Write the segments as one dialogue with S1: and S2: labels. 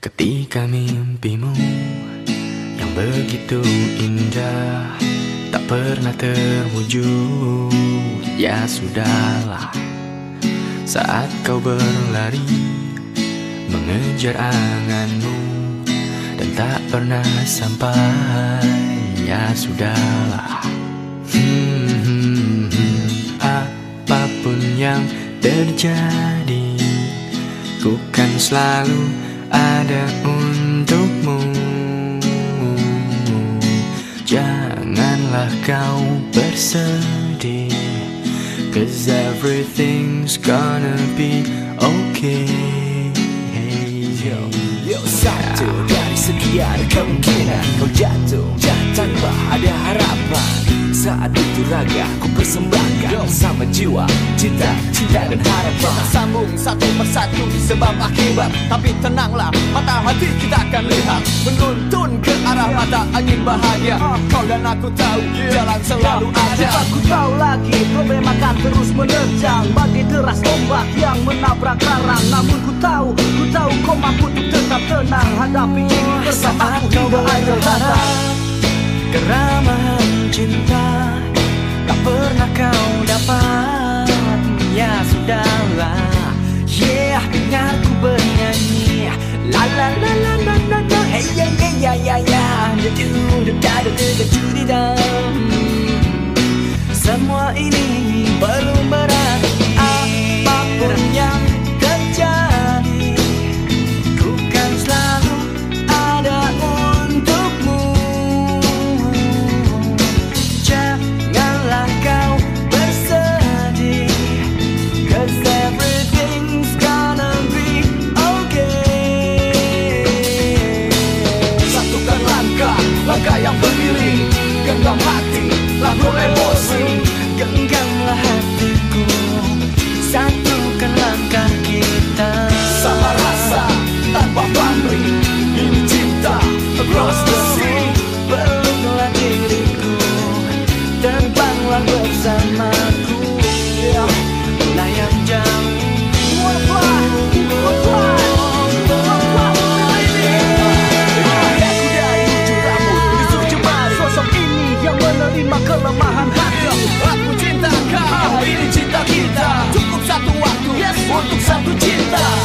S1: Ketika mimpimu yang begitu indah tak pernah terwujud Ya sudahlah saat kau berlari mengejar anganmu dan tak pernah sampai Ya sudahlah hmm, hmm, hmm. Apa pun yang terjadi Ku kan selalu ada untukmu. Janganlah kau bersedih Cause everything's gonna be okay.
S2: Yo satu dari sekian kemungkinan Kau jatuh. Tanpa ada harapan saat itu raga ku persembahkan Sama jiwa, cinta, cinta dan harapan.
S3: Kita sambung satu persatu sebab akibat. Tapi tenanglah, mata hati kita akan lihat. Menuntun ke arah mata angin bahagia. Kau dan aku tahu, jalan selalu ada.
S4: Aku tahu lagi, problem akan terus menerjang Bagi deras ombak yang menabrak karang Namun ku tahu, ku tahu kau mampu untuk tetap tenang. Hadapi ini bersama aku hingga akhir kata
S1: Keramahan cinta Tak pernah kau dapat. Ya sudahlah. Yeah, dengar ku bernyanyi. La la la la la la la. Hey ya ya ya ya ya Da du da da da da da Semua ini belum
S3: woman. Untuk satu cinta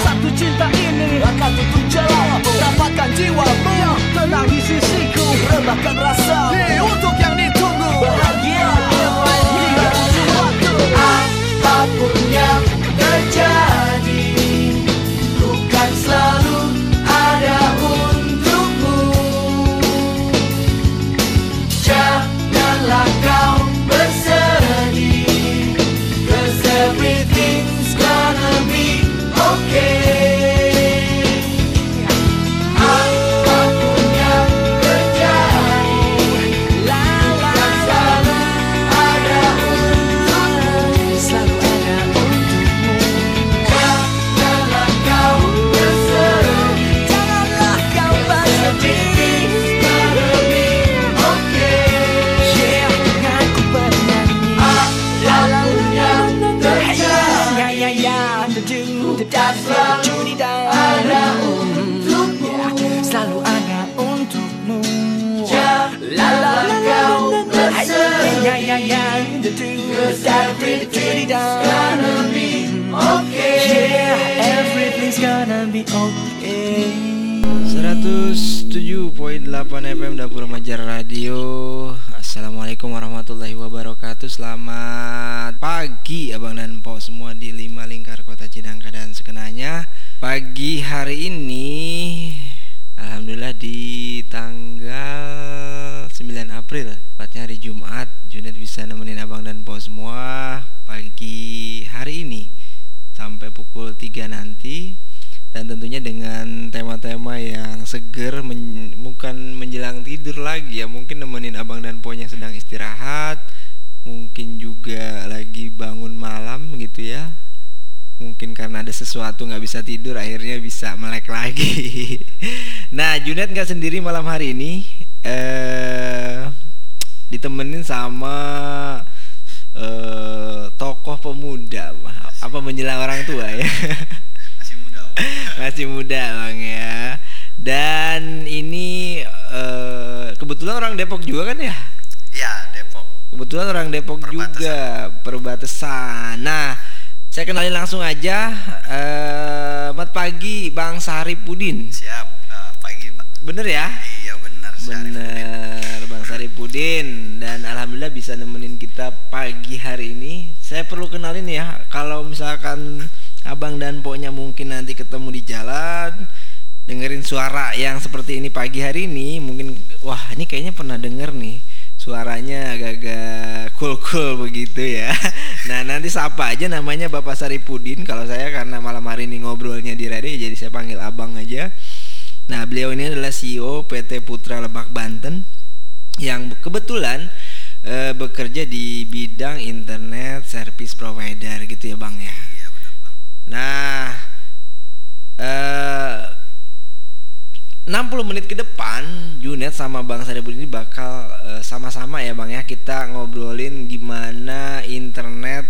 S5: Pagi Abang dan Po semua di lima lingkar kota Cinangka dan sekenanya. Pagi hari ini Alhamdulillah di tanggal 9 April Tepatnya hari Jumat Junet bisa nemenin Abang dan Po semua Pagi hari ini Sampai pukul 3 nanti. Dan tentunya dengan tema-tema yang seger men bukan menjelang tidur lagi ya mungkin nemenin abang dan po yang sedang istirahat mungkin juga lagi bangun malam gitu ya. Mungkin karena ada sesuatu nggak bisa tidur akhirnya bisa melek lagi. Nah Junet nggak sendiri malam hari ini eh ditemenin sama eh tokoh pemuda. Apa menjelang orang tua ya?
S6: Masih muda
S5: masih muda bang ya. Dan ini eh, kebetulan orang Depok juga kan ya? Kebetulan orang Depok
S6: Perbatasan.
S5: juga, perbatasan. Nah, saya kenalin langsung aja. Eh, Selamat pagi, Bang Saripudin.
S6: Siap. Eh, pagi, Pak.
S5: Bener ya?
S6: Iya. Syarif.
S5: Bener, Bang Saripudin. Dan alhamdulillah bisa nemenin kita pagi hari ini. Saya perlu kenalin ya, kalau misalkan Abang dan Poknya mungkin nanti ketemu di jalan, dengerin suara yang seperti ini pagi hari ini, mungkin wah ini kayaknya pernah denger nih suaranya agak-agak cool-cool begitu ya. Nah nanti sapa aja namanya Bapak Saripudin. Kalau saya karena malam hari ini ngobrolnya di radio, jadi saya panggil Abang aja. Nah beliau ini adalah CEO PT Putra Lebak Banten yang kebetulan eh, bekerja di bidang internet service provider gitu ya Bang ya.
S6: Iya, benar, Bang.
S5: Nah, eh 60 menit ke depan Junet sama Bang Saripudin ini bakal eh, sama-sama ya Bang ya kita ngobrolin gimana internet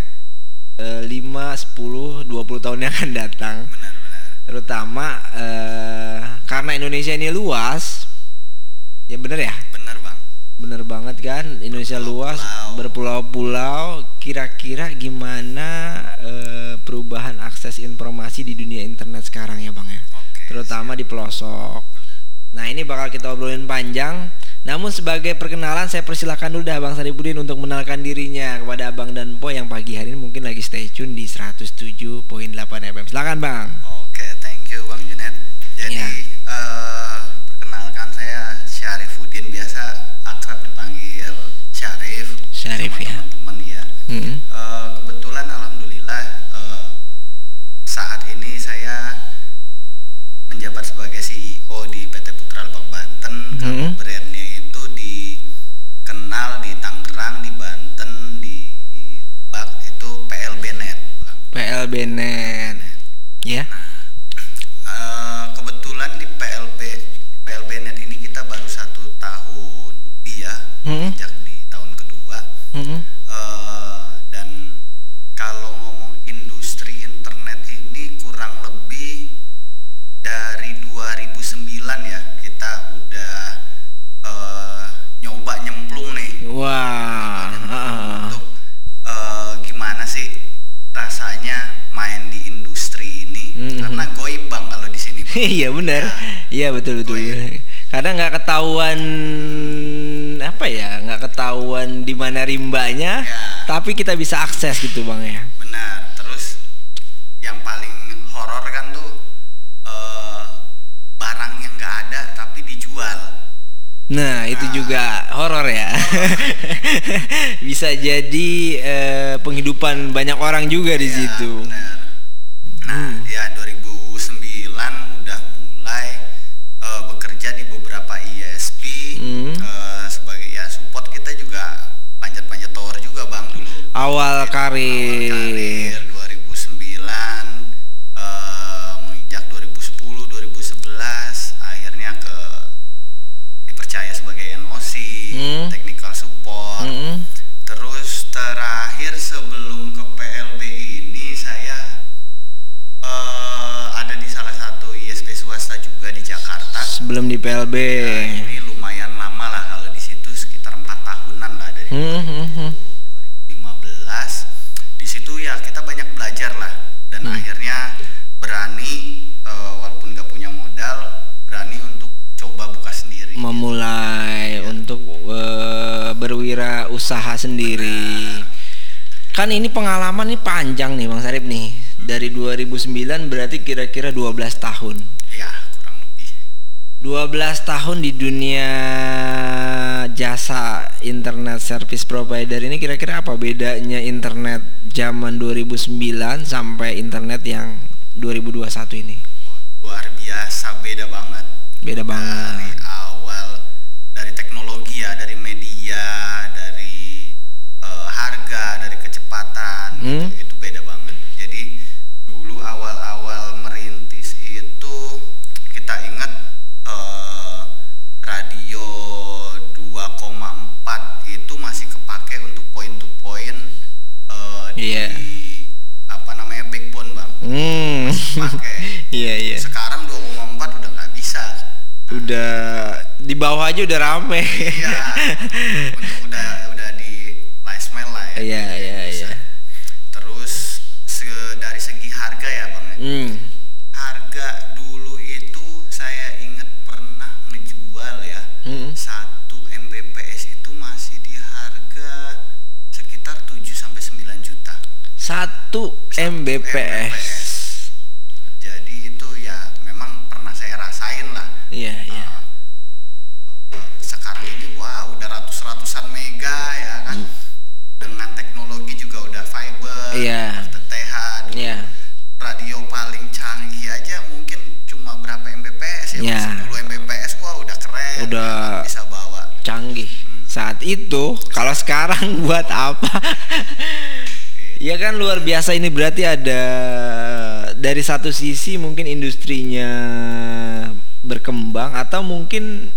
S5: eh, 5, 10, 20 tahun yang akan datang.
S6: Benar, benar.
S5: Terutama eh, karena Indonesia ini luas. Ya bener ya?
S6: Benar, Bang.
S5: Bener banget kan Indonesia luas berpulau-pulau Kira-kira gimana eh, perubahan akses informasi di dunia internet sekarang ya Bang ya
S6: Oke.
S5: Terutama di pelosok Nah ini bakal kita obrolin panjang Namun sebagai perkenalan saya persilakan dulu dah Bang Saripudin untuk mengenalkan dirinya Kepada Abang dan Po yang pagi hari ini mungkin lagi stay tune di 107.8 FM Silakan Bang
S6: Oke, thank you Bang Junet. Jadi
S5: Iya.
S6: eh, perkenalkan saya Syarifuddin biasa akrab dipanggil Syarif.
S5: Syarif,
S6: sama
S5: ya.
S6: Teman-teman ya.
S5: Mm-mm.
S6: Eh, kebetulan alhamdulillah eh, saat ini saya menjabat sebagai CEO di PT Putra Lebak Banten. Kalau
S5: Mhm.
S6: brandnya itu dikenal di Tangerang, di Banten, di Lebak itu PLB Net, Bang.
S5: PLB Net Ya
S6: Eh,
S5: Iya benar. Iya betul betul.
S6: Goib.
S5: Kadang nggak ketahuan apa ya, nggak ketahuan di mana rimbanya,
S6: Ya.
S5: tapi kita bisa akses gitu bang ya.
S6: benar terus yang paling horor kan tuh eh, barang yang nggak ada tapi dijual
S5: Nah itu juga horor ya. bisa jadi eh, penghidupan banyak orang juga di
S6: Ya,
S5: situ.
S6: benar. nah ya
S5: Awal karir.
S6: karir 2009 eh, menginjak 2010 2011 akhirnya ke dipercaya sebagai NOC
S5: Hmm.
S6: technical support
S5: Mm-mm.
S6: terus terakhir sebelum ke PLB ini saya eh, ada di salah satu ISP swasta juga di Jakarta
S5: Sebelum di PLB.
S6: Ya, ini lumayan lama lah kalau di situ sekitar empat tahunan lah dari
S5: Hmm, hmm, hmm.
S6: 2015 di situ ya kita banyak belajar lah dan
S5: Hmm.
S6: akhirnya berani eh, walaupun nggak punya modal berani untuk coba buka sendiri
S5: memulai untuk eh, berwirausaha sendiri. Kan ini pengalaman nih panjang nih Bang Sarip nih. Dari 2009 berarti kira-kira 12 tahun.
S6: ya kurang lebih
S5: 12 tahun di dunia jasa internet service provider ini kira-kira apa bedanya internet zaman 2009 sampai internet yang 2021 ini?
S6: Luar biasa beda banget
S5: Beda banget.
S6: awal
S5: Hmm.
S6: itu beda banget jadi dulu awal-awal merintis itu kita ingat eh, radio 2,4 itu masih kepake untuk point to point eh, di
S5: Iya.
S6: apa namanya backbone bang
S5: Hmm.
S6: pakai
S5: Iya, iya.
S6: sekarang 2,4 udah nggak bisa
S5: udah di bawah aja udah rame.
S6: Iya. Untuk udah udah di last mile lah ya.
S5: Iya iya
S6: Mbps. Jadi itu ya memang pernah saya rasain lah.
S5: Iya iya.
S6: Uh, sekarang ini wah udah ratus-ratusan mega ya kan. Dengan teknologi juga udah fiber,
S5: Iya.
S6: FTTH, dulu
S5: Iya.
S6: radio paling canggih aja mungkin cuma berapa Mbps ya,
S5: Iya.
S6: 10 Mbps wah udah keren,
S5: Udah-
S6: ya, bisa bawa.
S5: Canggih. Saat itu kalau sekarang buat apa? Ya kan luar biasa ini berarti ada dari satu sisi mungkin industrinya berkembang atau mungkin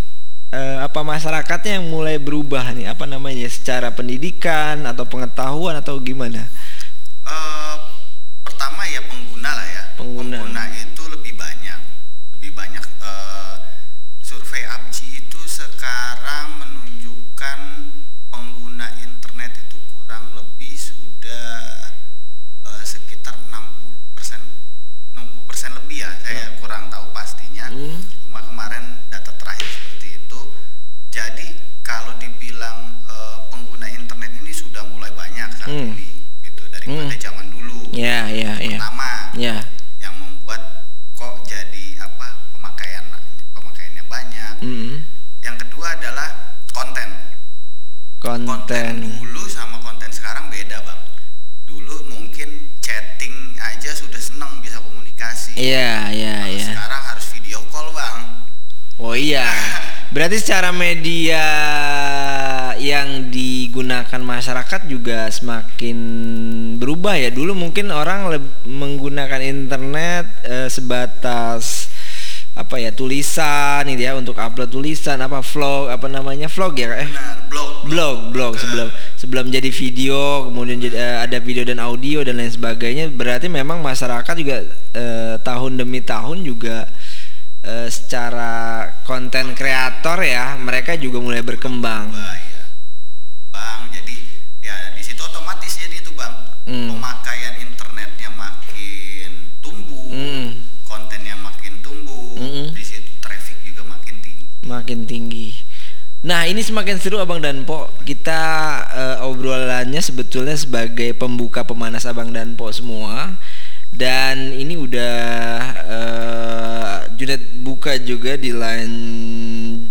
S5: eh, apa masyarakatnya yang mulai berubah nih apa namanya secara pendidikan atau pengetahuan atau gimana?
S6: Eh, pertama ya pengguna lah ya.
S5: Pengguna.
S6: Konten. dulu sama konten sekarang beda bang. Dulu mungkin chatting aja sudah seneng bisa komunikasi.
S5: Iya iya iya.
S6: Sekarang harus video call bang.
S5: Oh iya. Berarti secara media yang digunakan masyarakat juga semakin berubah ya. Dulu mungkin orang menggunakan internet eh, sebatas apa ya tulisan ini ya untuk upload tulisan apa vlog apa namanya vlog ya eh
S6: Benar, blog.
S5: blog blog sebelum sebelum jadi video kemudian jadi eh, ada video dan audio dan lain sebagainya berarti memang masyarakat juga eh, tahun demi tahun juga eh, secara konten kreator ya mereka juga mulai berkembang
S6: Bahaya. Bang, jadi ya di situ otomatis jadi itu bang
S5: Hmm.
S6: Tinggi.
S5: makin tinggi. Nah ini semakin seru abang dan po kita eh, obrolannya sebetulnya sebagai pembuka pemanas abang dan po semua. Dan ini udah eh, Junet buka juga di line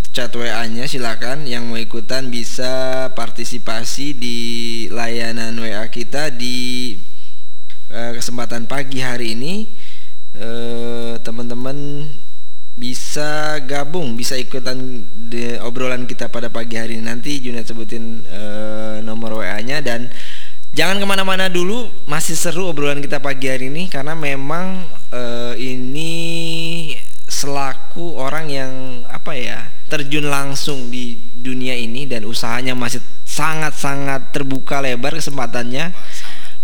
S5: chat WA-nya silakan. Yang mau ikutan bisa partisipasi di layanan WA kita di eh, kesempatan pagi hari ini. Eh, teman-teman bisa gabung bisa ikutan di obrolan kita pada pagi hari ini. Nanti Junet sebutin eh, nomor WA-nya dan jangan ke mana-mana dulu masih seru obrolan kita pagi hari ini. Karena memang eh, ini selaku orang yang apa ya terjun langsung di dunia ini. Dan usahanya masih sangat-sangat terbuka lebar kesempatannya.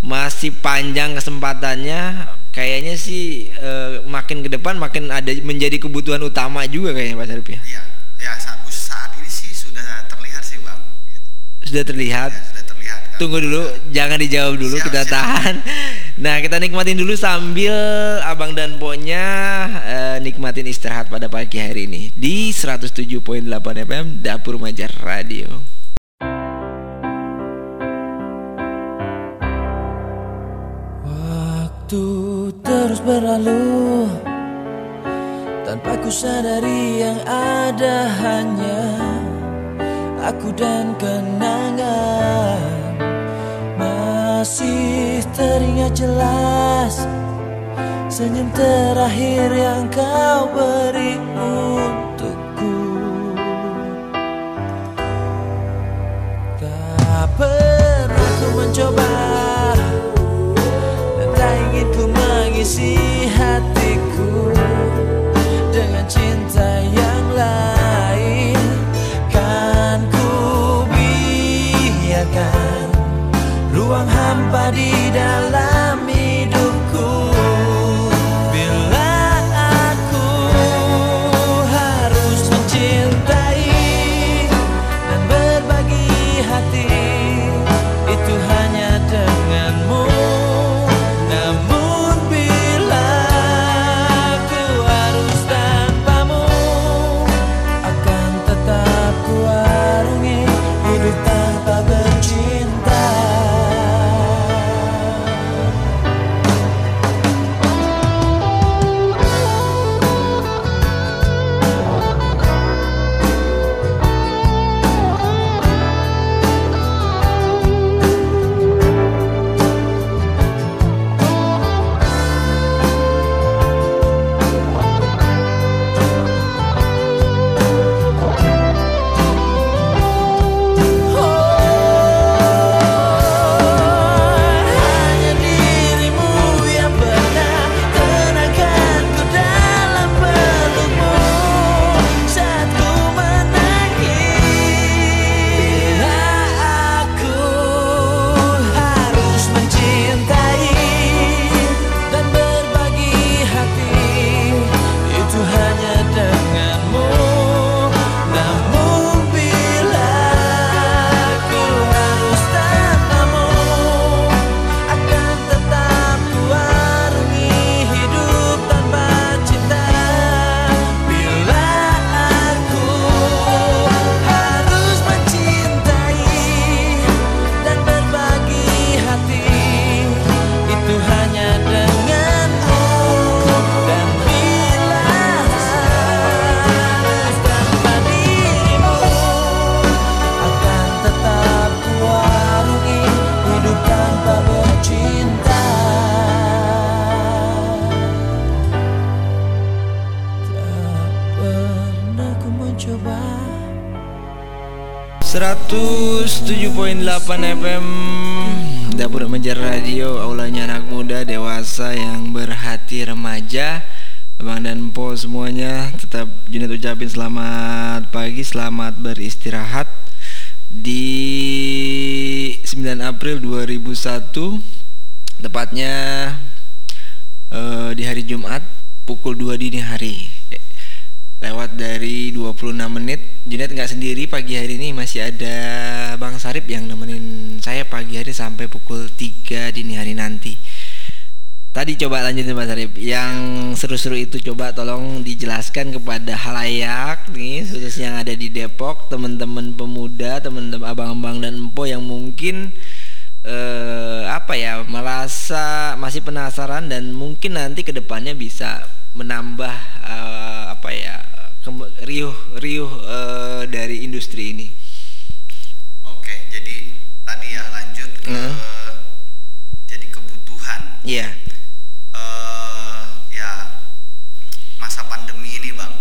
S5: Masih panjang kesempatannya kayaknya sih eh, makin ke depan makin ada menjadi kebutuhan utama juga kayaknya Pak Syarif ya
S6: Iya, ya saat, saat ini sih sudah terlihat sih bang. Gitu.
S5: sudah terlihat
S6: Ya, sudah terlihat. kan.
S5: tunggu dulu jangan dijawab dulu
S6: Siap,
S5: kita
S6: siap.
S5: tahan nah kita nikmatin dulu sambil abang dan ponya eh, nikmatin istirahat pada pagi hari ini di 107.8 FM Dapur Majar Radio
S3: berlalu. Tanpa ku sadari yang ada hanya Aku dan kenangan. Masih teringat jelas Senyum terakhir yang kau beri untukku. Tak pernah ku mencoba mengisi hatiku Dengan cinta yang lain. Kan ku biarkan Ruang hampa di
S5: 107.8 FM Dapur Remaja Radio Aulanya anak muda dewasa yang berhati remaja. Abang dan Po semuanya Tetap Junit ucapin selamat pagi Selamat beristirahat. Di 9 April 2001 Tepatnya uh, Di hari Jumat Pukul 2 dini hari lewat dari 26 menit Junet nggak sendiri pagi hari ini. Masih ada Bang Sarip yang nemenin saya pagi hari sampai pukul 3 dini hari nanti. Tadi coba lanjutin Bang Sarip. Yang seru-seru itu coba tolong dijelaskan kepada halayak nih Khususnya yang ada di Depok Teman-teman pemuda, teman-teman abang-abang dan empo yang mungkin eh, Apa ya merasa masih penasaran Dan mungkin nanti ke depannya bisa menambah uh, apa ya riuh riuh uh, dari industri ini.
S6: Oke, jadi tadi ya lanjut ke mm. jadi kebutuhan.
S5: Iya. Yeah.
S6: Uh, ya masa pandemi ini bang.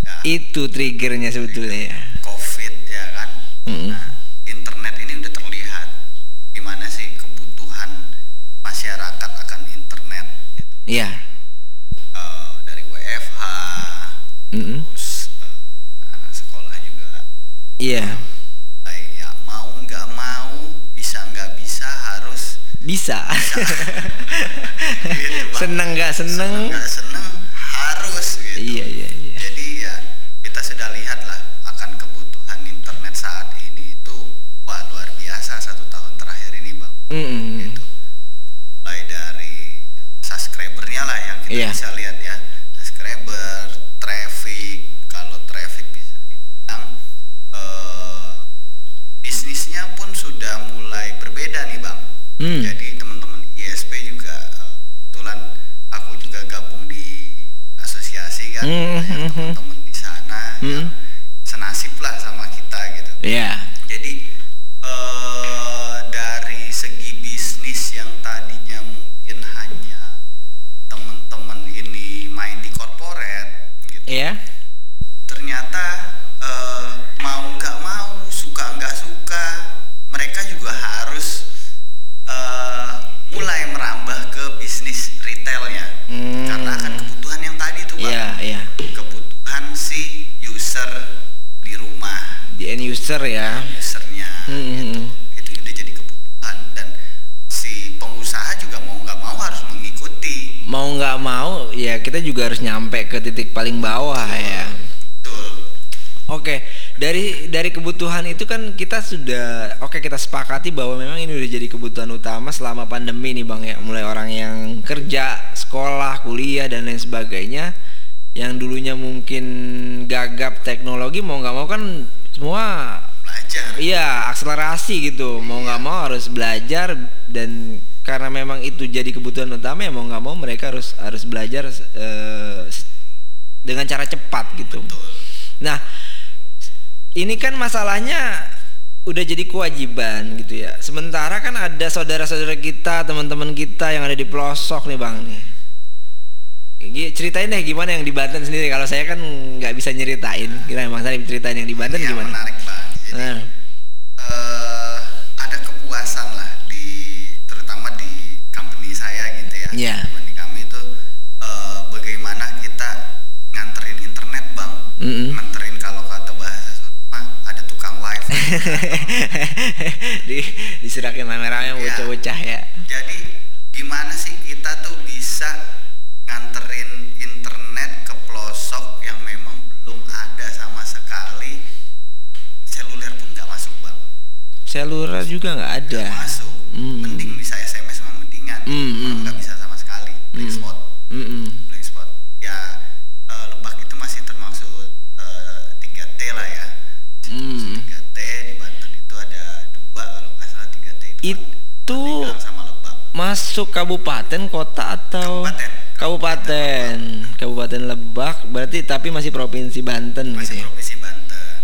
S6: Ya,
S5: Itu triggernya sebetulnya ya.
S6: Covid ya kan. Mm. Nah, internet ini udah terlihat gimana sih kebutuhan masyarakat akan internet. Gitu.
S5: Iya. Yeah.
S6: Uh, dari WFH. Mm -mm
S5: Iya.
S6: Yeah. Ya mau nggak mau, bisa nggak bisa harus.
S5: Bisa. bisa.
S6: gitu,
S5: seneng nggak seneng.
S6: Nggak seneng harus. Gitu.
S5: Iya iya iya.
S6: Jadi ya kita sudah lihat lah akan kebutuhan internet saat ini itu wah luar biasa satu tahun terakhir ini bang.
S5: Mm -hmm.
S6: Gitu. Mulai dari subscribernya lah yang kita yeah. bisa lihat
S5: Iya.
S6: Ternyata uh, mau nggak mau suka nggak suka mereka juga harus uh, mulai merambah ke bisnis retailnya hmm. karena akan kebutuhan yang tadi tuh pak
S5: yeah, yeah.
S6: kebutuhan si user di rumah
S5: di end user ya
S6: usernya hmm. hmm gitu. Hmm. itu udah jadi kebutuhan dan si pengusaha juga mau nggak mau harus mengikuti
S5: mau nggak mau ya kita juga harus nyampe ke titik paling bawah betul, ya
S6: betul
S5: Oke, dari dari kebutuhan itu kan kita sudah oke kita sepakati bahwa memang ini udah jadi kebutuhan utama selama pandemi nih Bang ya. Mulai orang yang kerja, sekolah, kuliah dan lain sebagainya yang dulunya mungkin gagap teknologi mau nggak mau kan semua
S6: belajar.
S5: Iya, akselerasi gitu. Mau nggak mau harus belajar dan karena memang itu jadi kebutuhan utama ya mau nggak mau mereka harus harus belajar uh, dengan cara cepat gitu.
S6: Betul.
S5: Nah, ini kan masalahnya udah jadi kewajiban gitu ya. Sementara kan ada saudara-saudara kita, teman-teman kita yang ada di pelosok nih bang nih. Ceritain deh gimana yang di Banten sendiri. Kalau saya kan nggak bisa nyeritain. Kita emang saya ceritain yang di Banten
S6: Ini
S5: gimana?
S6: menarik bang. Jadi nah.
S5: Yeah.
S6: Di kami itu uh, bagaimana kita nganterin internet bang,
S5: mm -hmm.
S6: nganterin kalau kata bahasa ada tukang wifi.
S5: Di diserakin rame-rame
S6: ya.
S5: bocah-bocah ya.
S6: Jadi gimana sih kita tuh bisa nganterin internet ke pelosok yang memang belum ada sama sekali? Seluler pun nggak masuk bang.
S5: Seluler juga nggak ada.
S6: Gak masuk. Mm. mending bisa sms mah mendingan.
S5: Mm,
S6: nggak bisa sama sekali blank
S5: mm.
S6: spot
S5: mm -mm.
S6: blank spot ya uh, lebak itu masih termasuk uh, 3T lah ya
S5: Hmm.
S6: 3T di Banten itu ada dua kalau nggak salah 3T itu.
S5: Itu
S6: sama Lebak.
S5: Masuk kabupaten, kota atau
S6: Kabupaten.
S5: Kabupaten, Kabupaten Lebak. Berarti tapi masih provinsi Banten
S6: Masih
S5: gitu ya.
S6: provinsi Banten.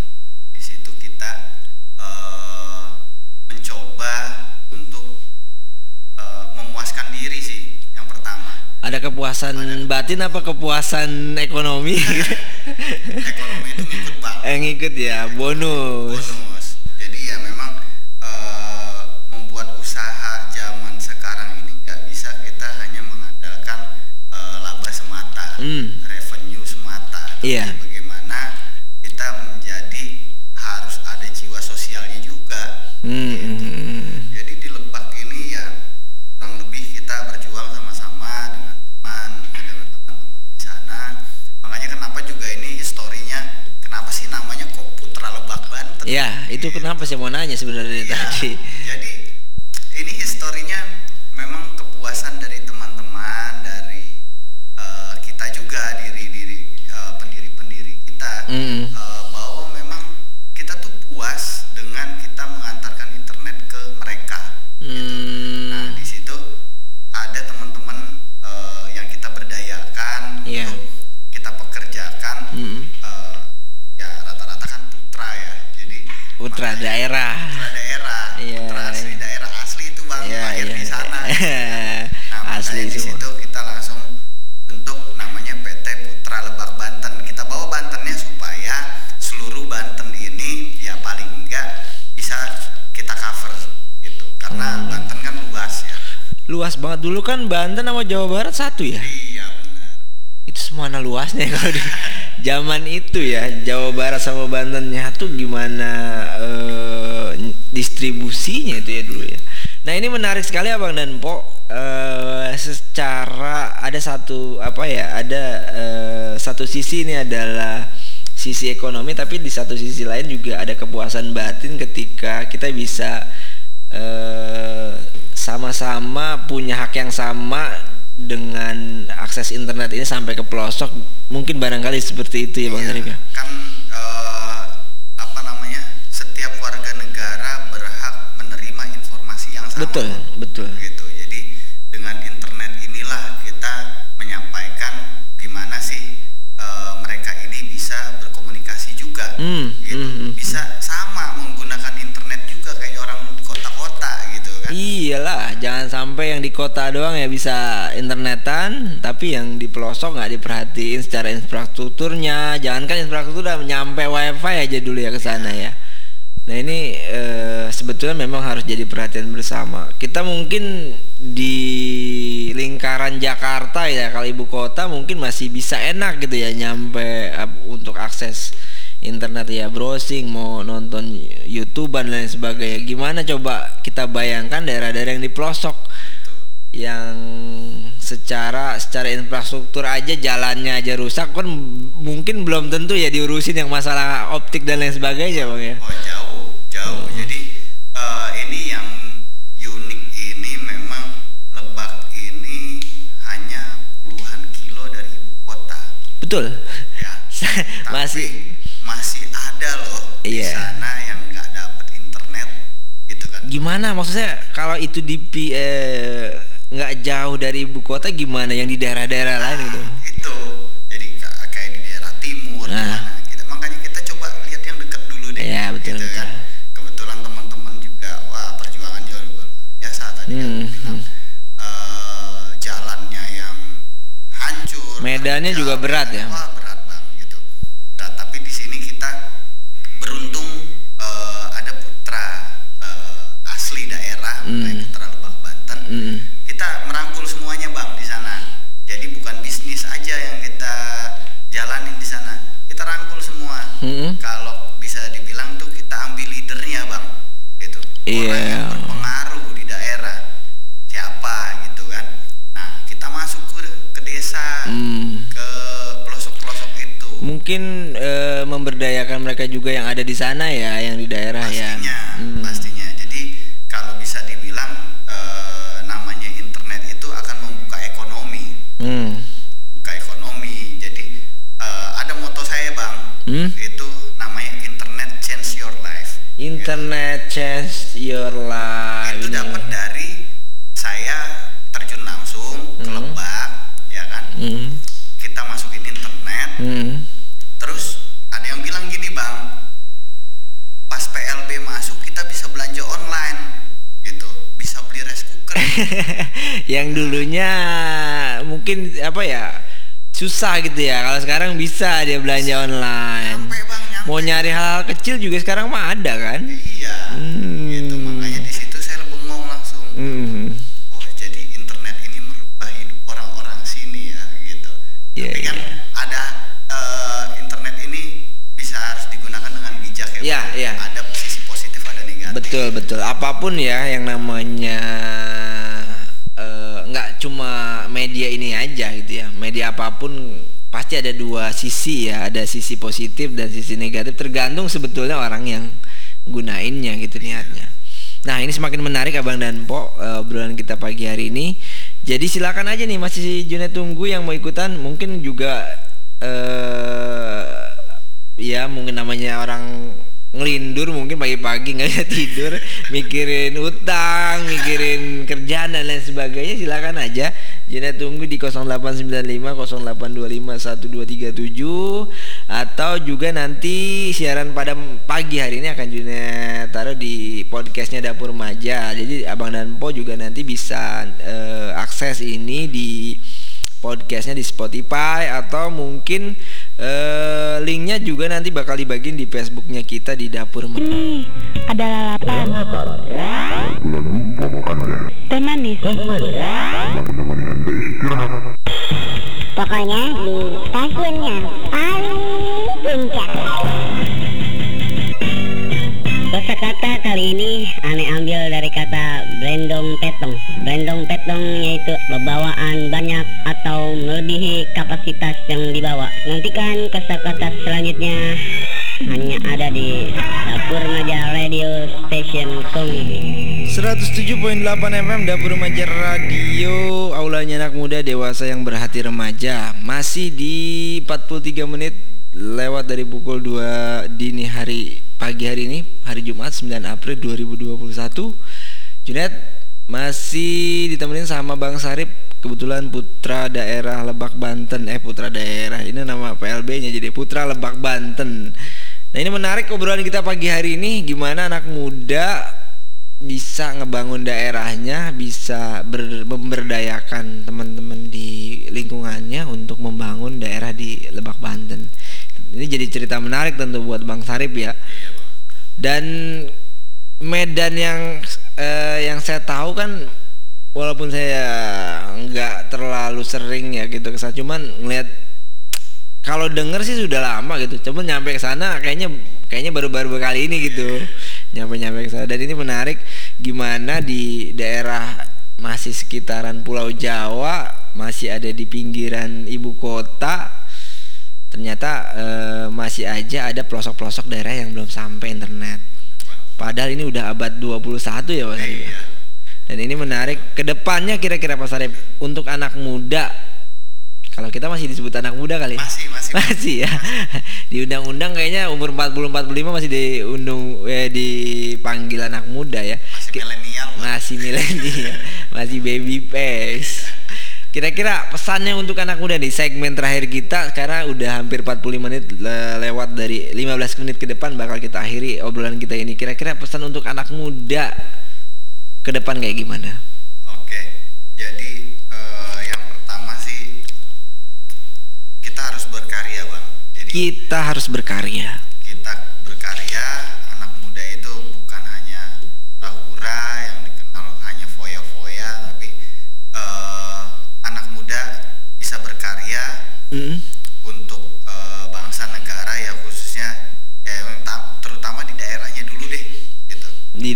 S6: Di situ kita uh, mencoba untuk uh, memuaskan diri sih yang pertama.
S5: Ada kepuasan batin apa kepuasan ekonomi?
S6: ekonomi itu ngikut bang
S5: eh ngikut ya, bonus.
S6: bonus
S5: Hmm.
S6: revenue semata tapi
S5: Iya.
S6: bagaimana kita menjadi harus ada jiwa sosialnya juga
S5: Hmm, hmm, hmm.
S6: jadi di Lebak ini ya kurang lebih kita berjuang sama-sama dengan teman dengan teman-teman di sana makanya kenapa juga ini historinya kenapa sih namanya kok Putra Lebak Banten
S5: Ya, itu kenapa sih mau nanya sebenarnya
S6: Iya,
S5: tadi? Daerah.
S6: putra daerah,
S5: Iya,
S6: putra asli daerah asli itu bang
S5: Iya,
S6: lahir
S5: iya.
S6: di sana. Nah,
S5: Asli
S6: di situ kita langsung bentuk namanya PT Putra Lebak Banten. Kita bawa Bantennya supaya seluruh Banten ini ya paling enggak bisa kita cover gitu. Karena
S5: Hmm.
S6: Banten kan luas ya.
S5: Luas banget dulu kan Banten sama Jawa Barat satu ya.
S6: Iya benar.
S5: Itu semana luasnya kalau di zaman itu ya Jawa Barat sama Bantennya tuh gimana eh, distribusinya itu ya dulu ya. Nah ini menarik sekali abang dan Po. Eh, secara ada satu apa ya ada eh, satu sisi ini adalah sisi ekonomi tapi di satu sisi lain juga ada kepuasan batin ketika kita bisa sama-sama punya hak yang sama dengan akses internet ini sampai ke pelosok mungkin barangkali seperti itu ya bang
S6: Iya,
S5: ya
S6: Kan eh, apa namanya? Setiap warga negara berhak menerima informasi yang sama.
S5: betul betul.
S6: Gitu. Jadi dengan internet inilah kita menyampaikan gimana sih eh, mereka ini bisa berkomunikasi juga.
S5: Hmm,
S6: gitu.
S5: hmm, hmm,
S6: bisa
S5: iyalah jangan sampai yang di kota doang ya bisa internetan tapi yang di pelosok nggak diperhatiin secara infrastrukturnya. Jangankan infrastruktur udah nyampe wifi aja dulu ya ke sana ya. Nah ini eh, sebetulnya memang harus jadi perhatian bersama. Kita mungkin di lingkaran Jakarta ya kalau ibu kota mungkin masih bisa enak gitu ya nyampe ap- untuk akses internet ya browsing mau nonton YouTube dan lain sebagainya. Gimana coba kita bayangkan daerah-daerah yang di pelosok yang secara secara infrastruktur aja jalannya aja rusak kan mungkin belum tentu ya diurusin yang masalah optik dan lain sebagainya bang ya?
S6: Oh jauh jauh. Jadi eh, ini yang unik ini memang lebak ini hanya puluhan kilo dari ibu kota.
S5: Betul.
S6: Ya.
S5: Masih
S6: masih ada loh di
S5: Iya.
S6: sana yang nggak dapet internet gitu kan
S5: gimana maksudnya kalau itu di eh, nggak jauh dari ibu kota gimana yang di daerah-daerah lain gitu
S6: Nah, itu jadi ka- kayak di daerah timur
S5: Nah.
S6: kita makanya kita coba lihat yang dekat dulu deh
S5: Iya, betul,
S6: gitu
S5: betul.
S6: kan kebetulan teman-teman juga wah perjuangan juga luar biasa tadi kan
S5: Hmm,
S6: bilang eh, jalannya yang hancur
S5: Medannya juga
S6: jalan-
S5: berat ya?
S6: wah berat bang gitu berat tapi di sini kita beruntung eh, ada putra eh, asli daerah
S5: Hmm.
S6: kayak putra Lebak Banten
S5: Mm-mm.
S6: kita merangkul semuanya bang di sana jadi bukan bisnis aja yang kita jalanin di sana kita rangkul semua
S5: Mm-mm.
S6: kalau bisa dibilang tuh kita ambil leadernya bang orang
S5: Iya.
S6: yang berpengaruh di daerah siapa gitu kan. Nah kita masuk ke ke desa
S5: Hmm.
S6: ke pelosok-pelosok itu.
S5: Mungkin eh, memberdayakan mereka juga yang ada di sana ya yang di daerah ya.
S6: Pastinya pastinya. jadi internet change your life Itu dapat dari saya terjun langsung ke
S5: Hmm.
S6: Ya kan?
S5: Hmm.
S6: Kita masukin internet,
S5: Hmm.
S6: terus ada yang bilang gini bang, pas PLB masuk kita bisa belanja online, gitu, bisa beli rice cooker
S5: yang dulunya mungkin apa ya susah gitu ya. Kalau sekarang bisa dia belanja online. Mau nyari hal kecil juga sekarang mah ada kan?
S6: Iya.
S5: Hmm.
S6: Gitu makanya di situ saya bengong langsung.
S5: Hmm.
S6: Oh jadi internet ini merubah hidup orang-orang sini ya gitu.
S5: Iya,
S6: Tapi kan
S5: iya.
S6: ada eh, internet ini bisa harus digunakan dengan bijak ya.
S5: Iya,
S6: Bang.
S5: iya.
S6: Ada sisi positif ada negatif.
S5: Betul betul. Apa pun ya yang namanya eh, nggak cuma media ini aja gitu ya. Media apa pun pasti ada dua sisi ya. Ada sisi positif dan sisi negatif. Tergantung sebetulnya orang yang gunainnya gitu niatnya. Nah ini semakin menarik abang dan po eh, obrolan kita pagi hari ini. Jadi silakan aja nih masih Junet tunggu yang mau ikutan. Mungkin juga eh ya mungkin namanya orang ngelindur mungkin pagi-pagi nggak bisa tidur mikirin utang mikirin kerjaan dan lain sebagainya silakan aja Jena tunggu di 0895 0825 1237 atau juga nanti siaran pada pagi hari ini akan Juna taruh di podcastnya dapur remaja. Jadi abang dan po juga nanti bisa eh, akses ini di podcastnya di Spotify atau mungkin eh, linknya juga nanti bakal dibagiin di Facebooknya kita di dapur Remaja.
S7: Nih, ada lalapan. Teh manis.
S8: Pokoknya di stasiunnya paling puncak. Kosakata kali ini aneh ambil dari kata brendong petong. Brendong petong yaitu bebawaan banyak atau melebihi kapasitas yang dibawa. Nantikan kosakata selanjutnya hanya ada di Dapur Maja Radio Station Kong.
S5: 107.8 FM Dapur Remaja Radio Aulanya anak muda dewasa yang berhati remaja Masih di 43 menit lewat dari pukul 2 dini hari pagi hari ini Hari Jumat 9 April 2021 Junet masih ditemenin sama Bang Sarip Kebetulan putra daerah Lebak Banten. Eh putra daerah ini nama PLB nya jadi putra Lebak Banten. Nah ini menarik obrolan kita pagi hari ini Gimana anak muda bisa ngebangun daerahnya, bisa ber- memberdayakan teman-teman di lingkungannya untuk membangun daerah di Lebak Banten. Ini jadi cerita menarik tentu buat Bang Sarip ya. Dan medan yang eh, yang saya tahu kan walaupun saya nggak terlalu sering ya gitu ke sana cuman ngeliat kalau denger sih sudah lama gitu. Cuman nyampe ke sana kayaknya kayaknya baru-baru kali ini gitu. Nyampe-nyampe ke sana. Dan ini menarik gimana di daerah masih sekitaran Pulau Jawa masih ada di pinggiran ibu kota ternyata eh, masih aja ada pelosok-pelosok daerah yang belum sampai internet. Padahal ini udah abad 21 ya Mas. Arif ya? dan ini menarik. Ke depannya kira-kira Pak Sarip untuk anak muda kalau kita masih disebut anak muda kali ya?
S6: Masih, masih.
S5: masih ya. Di undang-undang kayaknya umur 40 45 masih diundung eh, dipanggil anak muda ya.
S6: Masih milenial,
S5: masih milenial. Masih baby face kira-kira pesannya untuk anak muda di segmen terakhir kita karena udah hampir 45 menit le- lewat dari 15 menit ke depan bakal kita akhiri obrolan kita ini. Kira-kira pesan untuk anak muda ke depan kayak gimana?
S6: Oke, jadi eh, yang pertama sih kita harus berkarya bang. Jadi
S5: kita harus berkarya,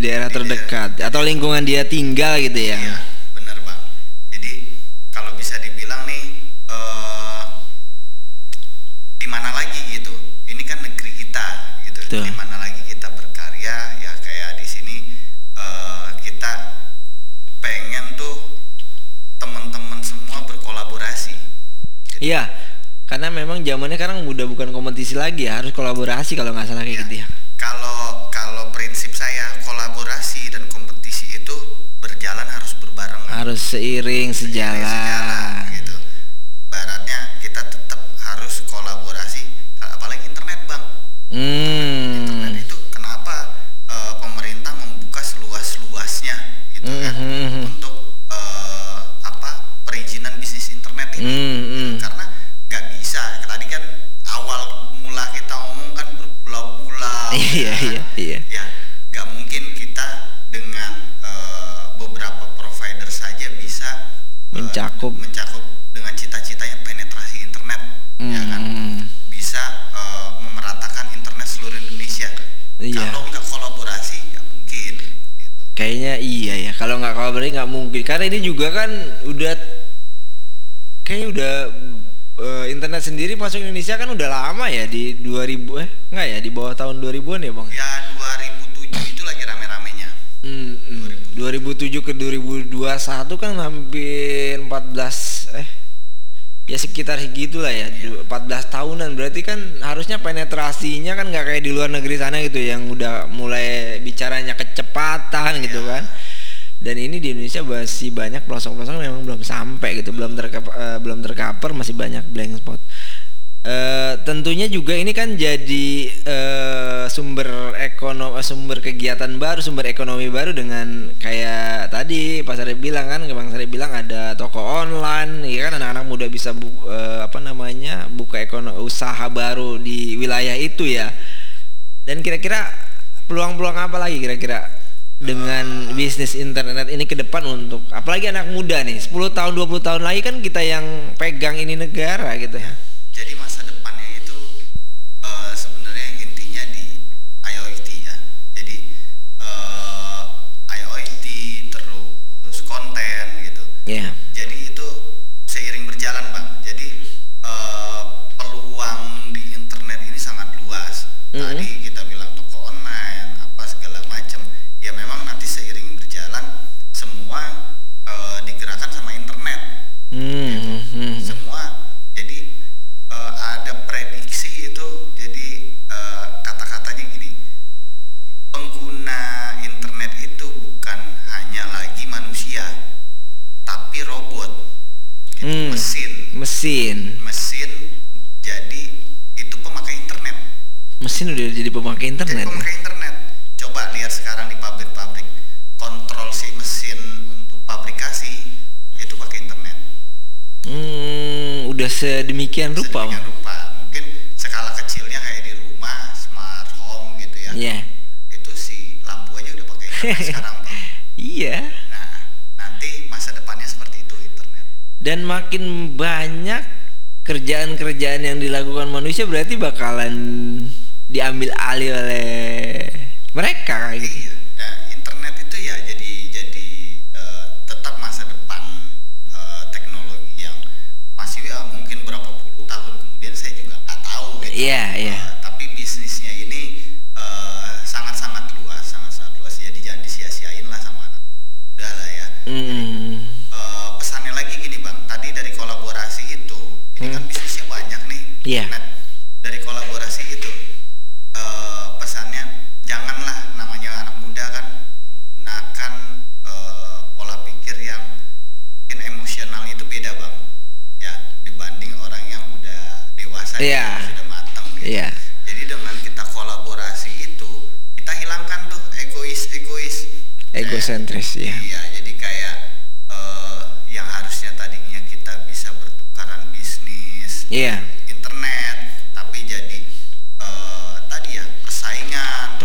S5: daerah
S6: Di
S5: terdekat atau lingkungan dia tinggal gitu ya
S6: Iya, benar bang. Jadi kalau bisa dibilang nih, eh, di mana lagi gitu? Ini kan negeri kita, gitu. Di mana lagi kita berkarya? Ya kayak di sini eh, kita pengen tuh teman-teman semua berkolaborasi. Gitu.
S5: Iya, karena memang zamannya sekarang udah bukan kompetisi lagi ya, harus kolaborasi kalau nggak salah kayak
S6: Ya,
S5: gitu ya.
S6: Kalau harus
S5: seiring sejalan,
S6: sejalan gitu. Baratnya kita tetap harus kolaborasi apalagi internet, Bang.
S5: Hmm.
S6: Internet itu kenapa eh, pemerintah membuka seluas-luasnya gitu mm -hmm. kan
S5: hmm, hmm.
S6: untuk eh, apa perizinan bisnis internet ini.
S5: Mm -hmm.
S6: karena nggak bisa. Tadi kan awal mula kita ngomong kan berpulau-pulau.
S5: Iya, ya
S6: kan.
S5: iya, iya.
S6: Ya, nggak mungkin kita
S5: Kayaknya iya ya. Kalau nggak kolaborasi nggak mungkin. Karena ini juga kan udah kayak udah eh, internet sendiri masuk Indonesia kan udah lama ya di 2000 eh nggak ya di bawah tahun 2000-an ya bang?
S6: ya 2007 itu lagi rame-ramenya
S5: Hmm, hmm. 2007 ke 2021 kan hampir 14 eh ya sekitar segitulah ya du- 14 tahunan. Berarti kan harusnya penetrasinya kan nggak kayak di luar negeri sana gitu yang udah mulai bicaranya kecepatan gitu kan. Dan ini di Indonesia masih banyak pelosok-pelosok memang belum sampai gitu belum terkap eh, belum tercover masih banyak blank spot Eh, tentunya juga ini kan jadi eh, sumber ekonomi sumber kegiatan baru sumber ekonomi baru dengan kayak tadi Pak Sarip bilang kan Bang Sarip bilang ada toko online ya kan? Anak-anak muda bisa bu- eh, apa namanya buka ekonomi usaha baru di wilayah itu ya. Dan kira-kira peluang-peluang apa lagi kira-kira dengan bisnis internet ini ke depan untuk apalagi anak muda nih 10 tahun 20 tahun lagi kan kita yang pegang ini negara gitu ya
S6: mesin.
S5: Mesin
S6: jadi itu pemakai internet.
S5: Mesin udah jadi pemakai
S6: jadi
S5: internet ya?
S6: pemakai internet. Coba lihat sekarang di pabrik-pabrik. Kontrol si mesin untuk pabrikasi itu pakai internet.
S5: Hmm, udah sedemikian rupa
S6: sedemikian rupa. Mungkin skala kecilnya kayak di rumah smart home gitu ya.
S5: Iya.
S6: itu si lampu aja udah pakai internet sekarang
S5: iya
S6: nah nanti masa depannya seperti itu internet
S5: dan makin banyak kerjaan-kerjaan yang dilakukan manusia berarti bakalan diambil alih oleh mereka kayak gitu
S6: nah internet itu ya jadi jadi eh, tetap masa depan eh, teknologi yang masih ya mungkin berapa puluh tahun kemudian saya juga nggak tahu gitu
S5: Iya, iya.
S6: Eh, tapi bisnisnya ini eh, sangat-sangat luas sangat-sangat luas jadi jangan disia-siain lah sama anak muda lah ya
S5: Hmm,
S6: Eh, pesannya lagi gini bang tadi dari kolaborasi itu ini kan bisnisnya banyak nih
S5: Iya.
S6: dari kolaborasi itu eh, pesannya janganlah namanya anak muda kan menggunakan eh, pola pikir yang mungkin emosional itu beda bang ya dibanding orang yang udah dewasa
S5: Iya.
S6: yang sudah matang gitu
S5: Iya.
S6: jadi dengan kita kolaborasi itu kita hilangkan tuh egois egois
S5: egosentris ya
S6: Iya, jadi kayak eh, yang harusnya tadinya kita bisa bertukaran bisnis
S5: iya
S6: internet,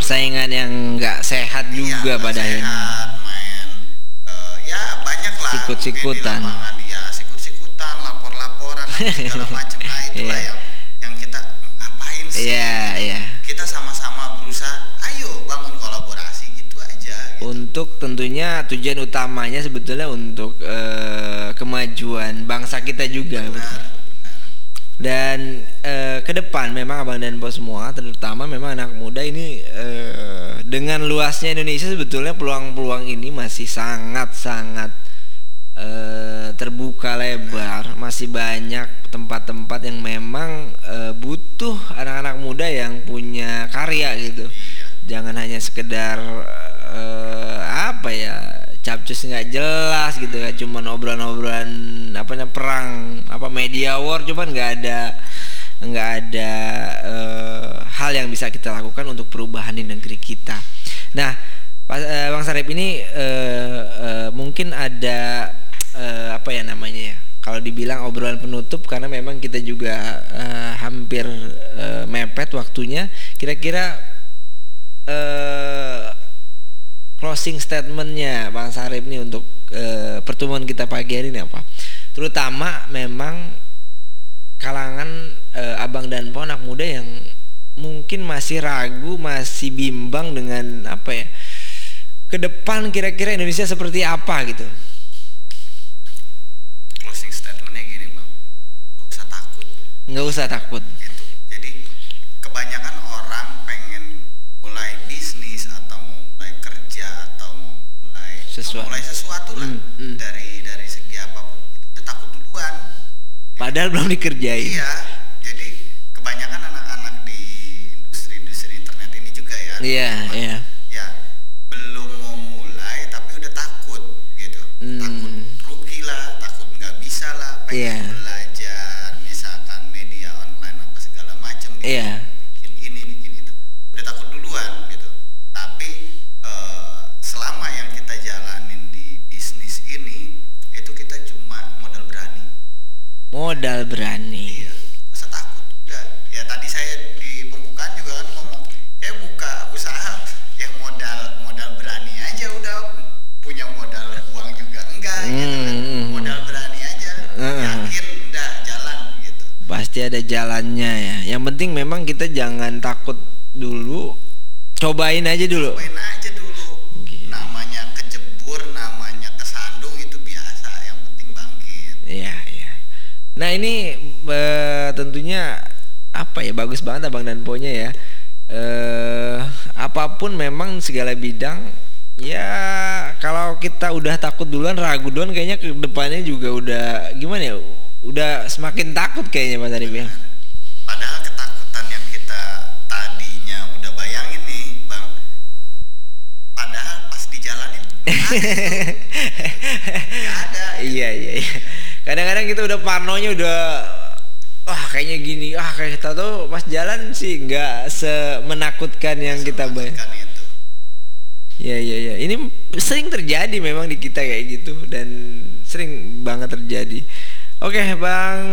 S6: persaingan,
S5: yang nggak sehat
S6: Iya,
S5: juga
S6: nggak
S5: pada akhirnya
S6: main eh, ya banyak lah
S5: Sikut-sikutan.
S6: ya sikut-sikutan, lapor-laporan segala macam. Nah itulah
S5: Iya.
S6: yang yang kita ngapain sih?
S5: iya iya
S6: Kita sama-sama berusaha, ayo bangun kolaborasi gitu aja. Gitu.
S5: untuk tentunya tujuan utamanya sebetulnya untuk eh, kemajuan bangsa kita juga
S6: Benar, benar.
S5: Dan eh, ke depan memang abang dan bos semua terutama memang anak muda ini eh, dengan luasnya Indonesia sebetulnya peluang-peluang ini masih sangat sangat eh, terbuka lebar. Masih banyak tempat-tempat yang memang eh, butuh anak-anak muda yang punya karya gitu. Jangan hanya sekedar eh, apa ya capcus nggak jelas gitu ya cuman obrolan-obrolan apa namanya perang apa media war cuman nggak ada nggak ada eh, hal yang bisa kita lakukan untuk perubahan di negeri kita nah Pak eh, Bang Sarip ini eh, eh, mungkin ada eh, apa ya namanya ya kalau dibilang obrolan penutup karena memang kita juga uh, hampir uh, mepet waktunya. Kira-kira uh, closing statementnya Bang Sarip nih untuk uh, pertemuan kita pagi hari ini apa? Terutama memang kalangan uh, abang dan po anak muda yang mungkin masih ragu, masih bimbang dengan apa ya? Ke depan kira-kira Indonesia seperti apa gitu nggak usah takut
S6: gitu
S5: sesuatu,
S6: mulai sesuatu lah. Mm, mm. dari dari segi apa pun. Itu takut duluan.
S5: Padahal belum dikerjain.
S6: Iya. Jadi kebanyakan anak-anak di industri-industri internet ini juga ya.
S5: Iya iya
S6: Modal berani. Iya. Usah takut udah. Ya tadi saya di pembukaan juga kan ngomong, ya buka usaha ya modal modal berani aja udah punya modal uang juga enggak hmm. gitu kan. Hmm, hmm. Modal berani aja. Yakin udah jalan gitu.
S5: Pasti ada jalannya ya yang penting memang kita jangan takut dulu cobain aja dulu
S6: cobain aja dulu gitu. namanya kecebur namanya kesandung itu biasa yang penting bangkit
S5: iya iya nah ini e, tentunya apa ya bagus banget abang dan ponya ya. E, apa pun memang segala bidang ya kalau kita udah takut duluan ragu duluan kayaknya ke depannya juga udah gimana ya udah semakin takut kayaknya Mas Arif ya.
S6: Padahal ketakutan yang kita tadinya udah bayangin nih bang padahal pas dijalanin ada.
S5: Iya iya iya kadang-kadang kita udah parnonya udah wah kayaknya gini ah kayak kita tuh pas jalan sih nggak semenakutkan yang kita bayangkan itu. Ya ya ya. Ini sering terjadi memang di kita kayak gitu dan sering banget terjadi. Oke, Bang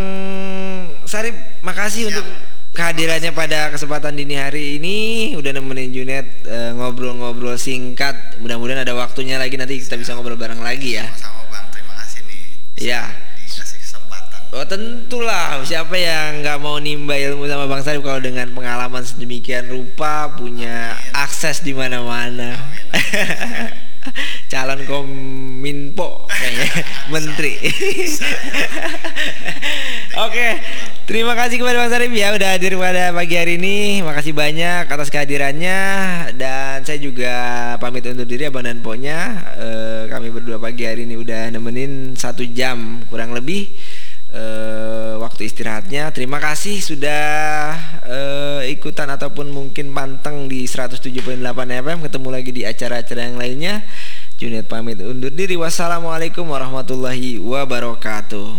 S5: Sarip, makasih Siap. untuk kehadirannya pada kesempatan dini hari ini udah nemenin Junet eh, ngobrol-ngobrol singkat. Mudah-mudahan ada waktunya lagi nanti kita bisa ngobrol bareng lagi ya.
S6: Sama Bang, terima kasih nih.
S5: Iya. Oh tentulah. Siapa yang nggak mau nimba ilmu sama Bang Sarip kalau dengan pengalaman sedemikian rupa punya Amin. akses di mana-mana. calon kominfo kayaknya. Menteri. Oke terima kasih kepada Bang Sarif ya udah hadir pada pagi hari ini. Makasih banyak atas kehadirannya. Dan saya juga pamit undur diri abang dan ponya. E, kami berdua pagi hari ini udah nemenin satu jam kurang lebih uh, waktu istirahatnya. Terima kasih sudah uh, ikutan ataupun mungkin panteng di 107.8 FM. Ketemu lagi di acara-acara yang lainnya. Junet pamit undur diri. Wassalamualaikum warahmatullahi wabarakatuh.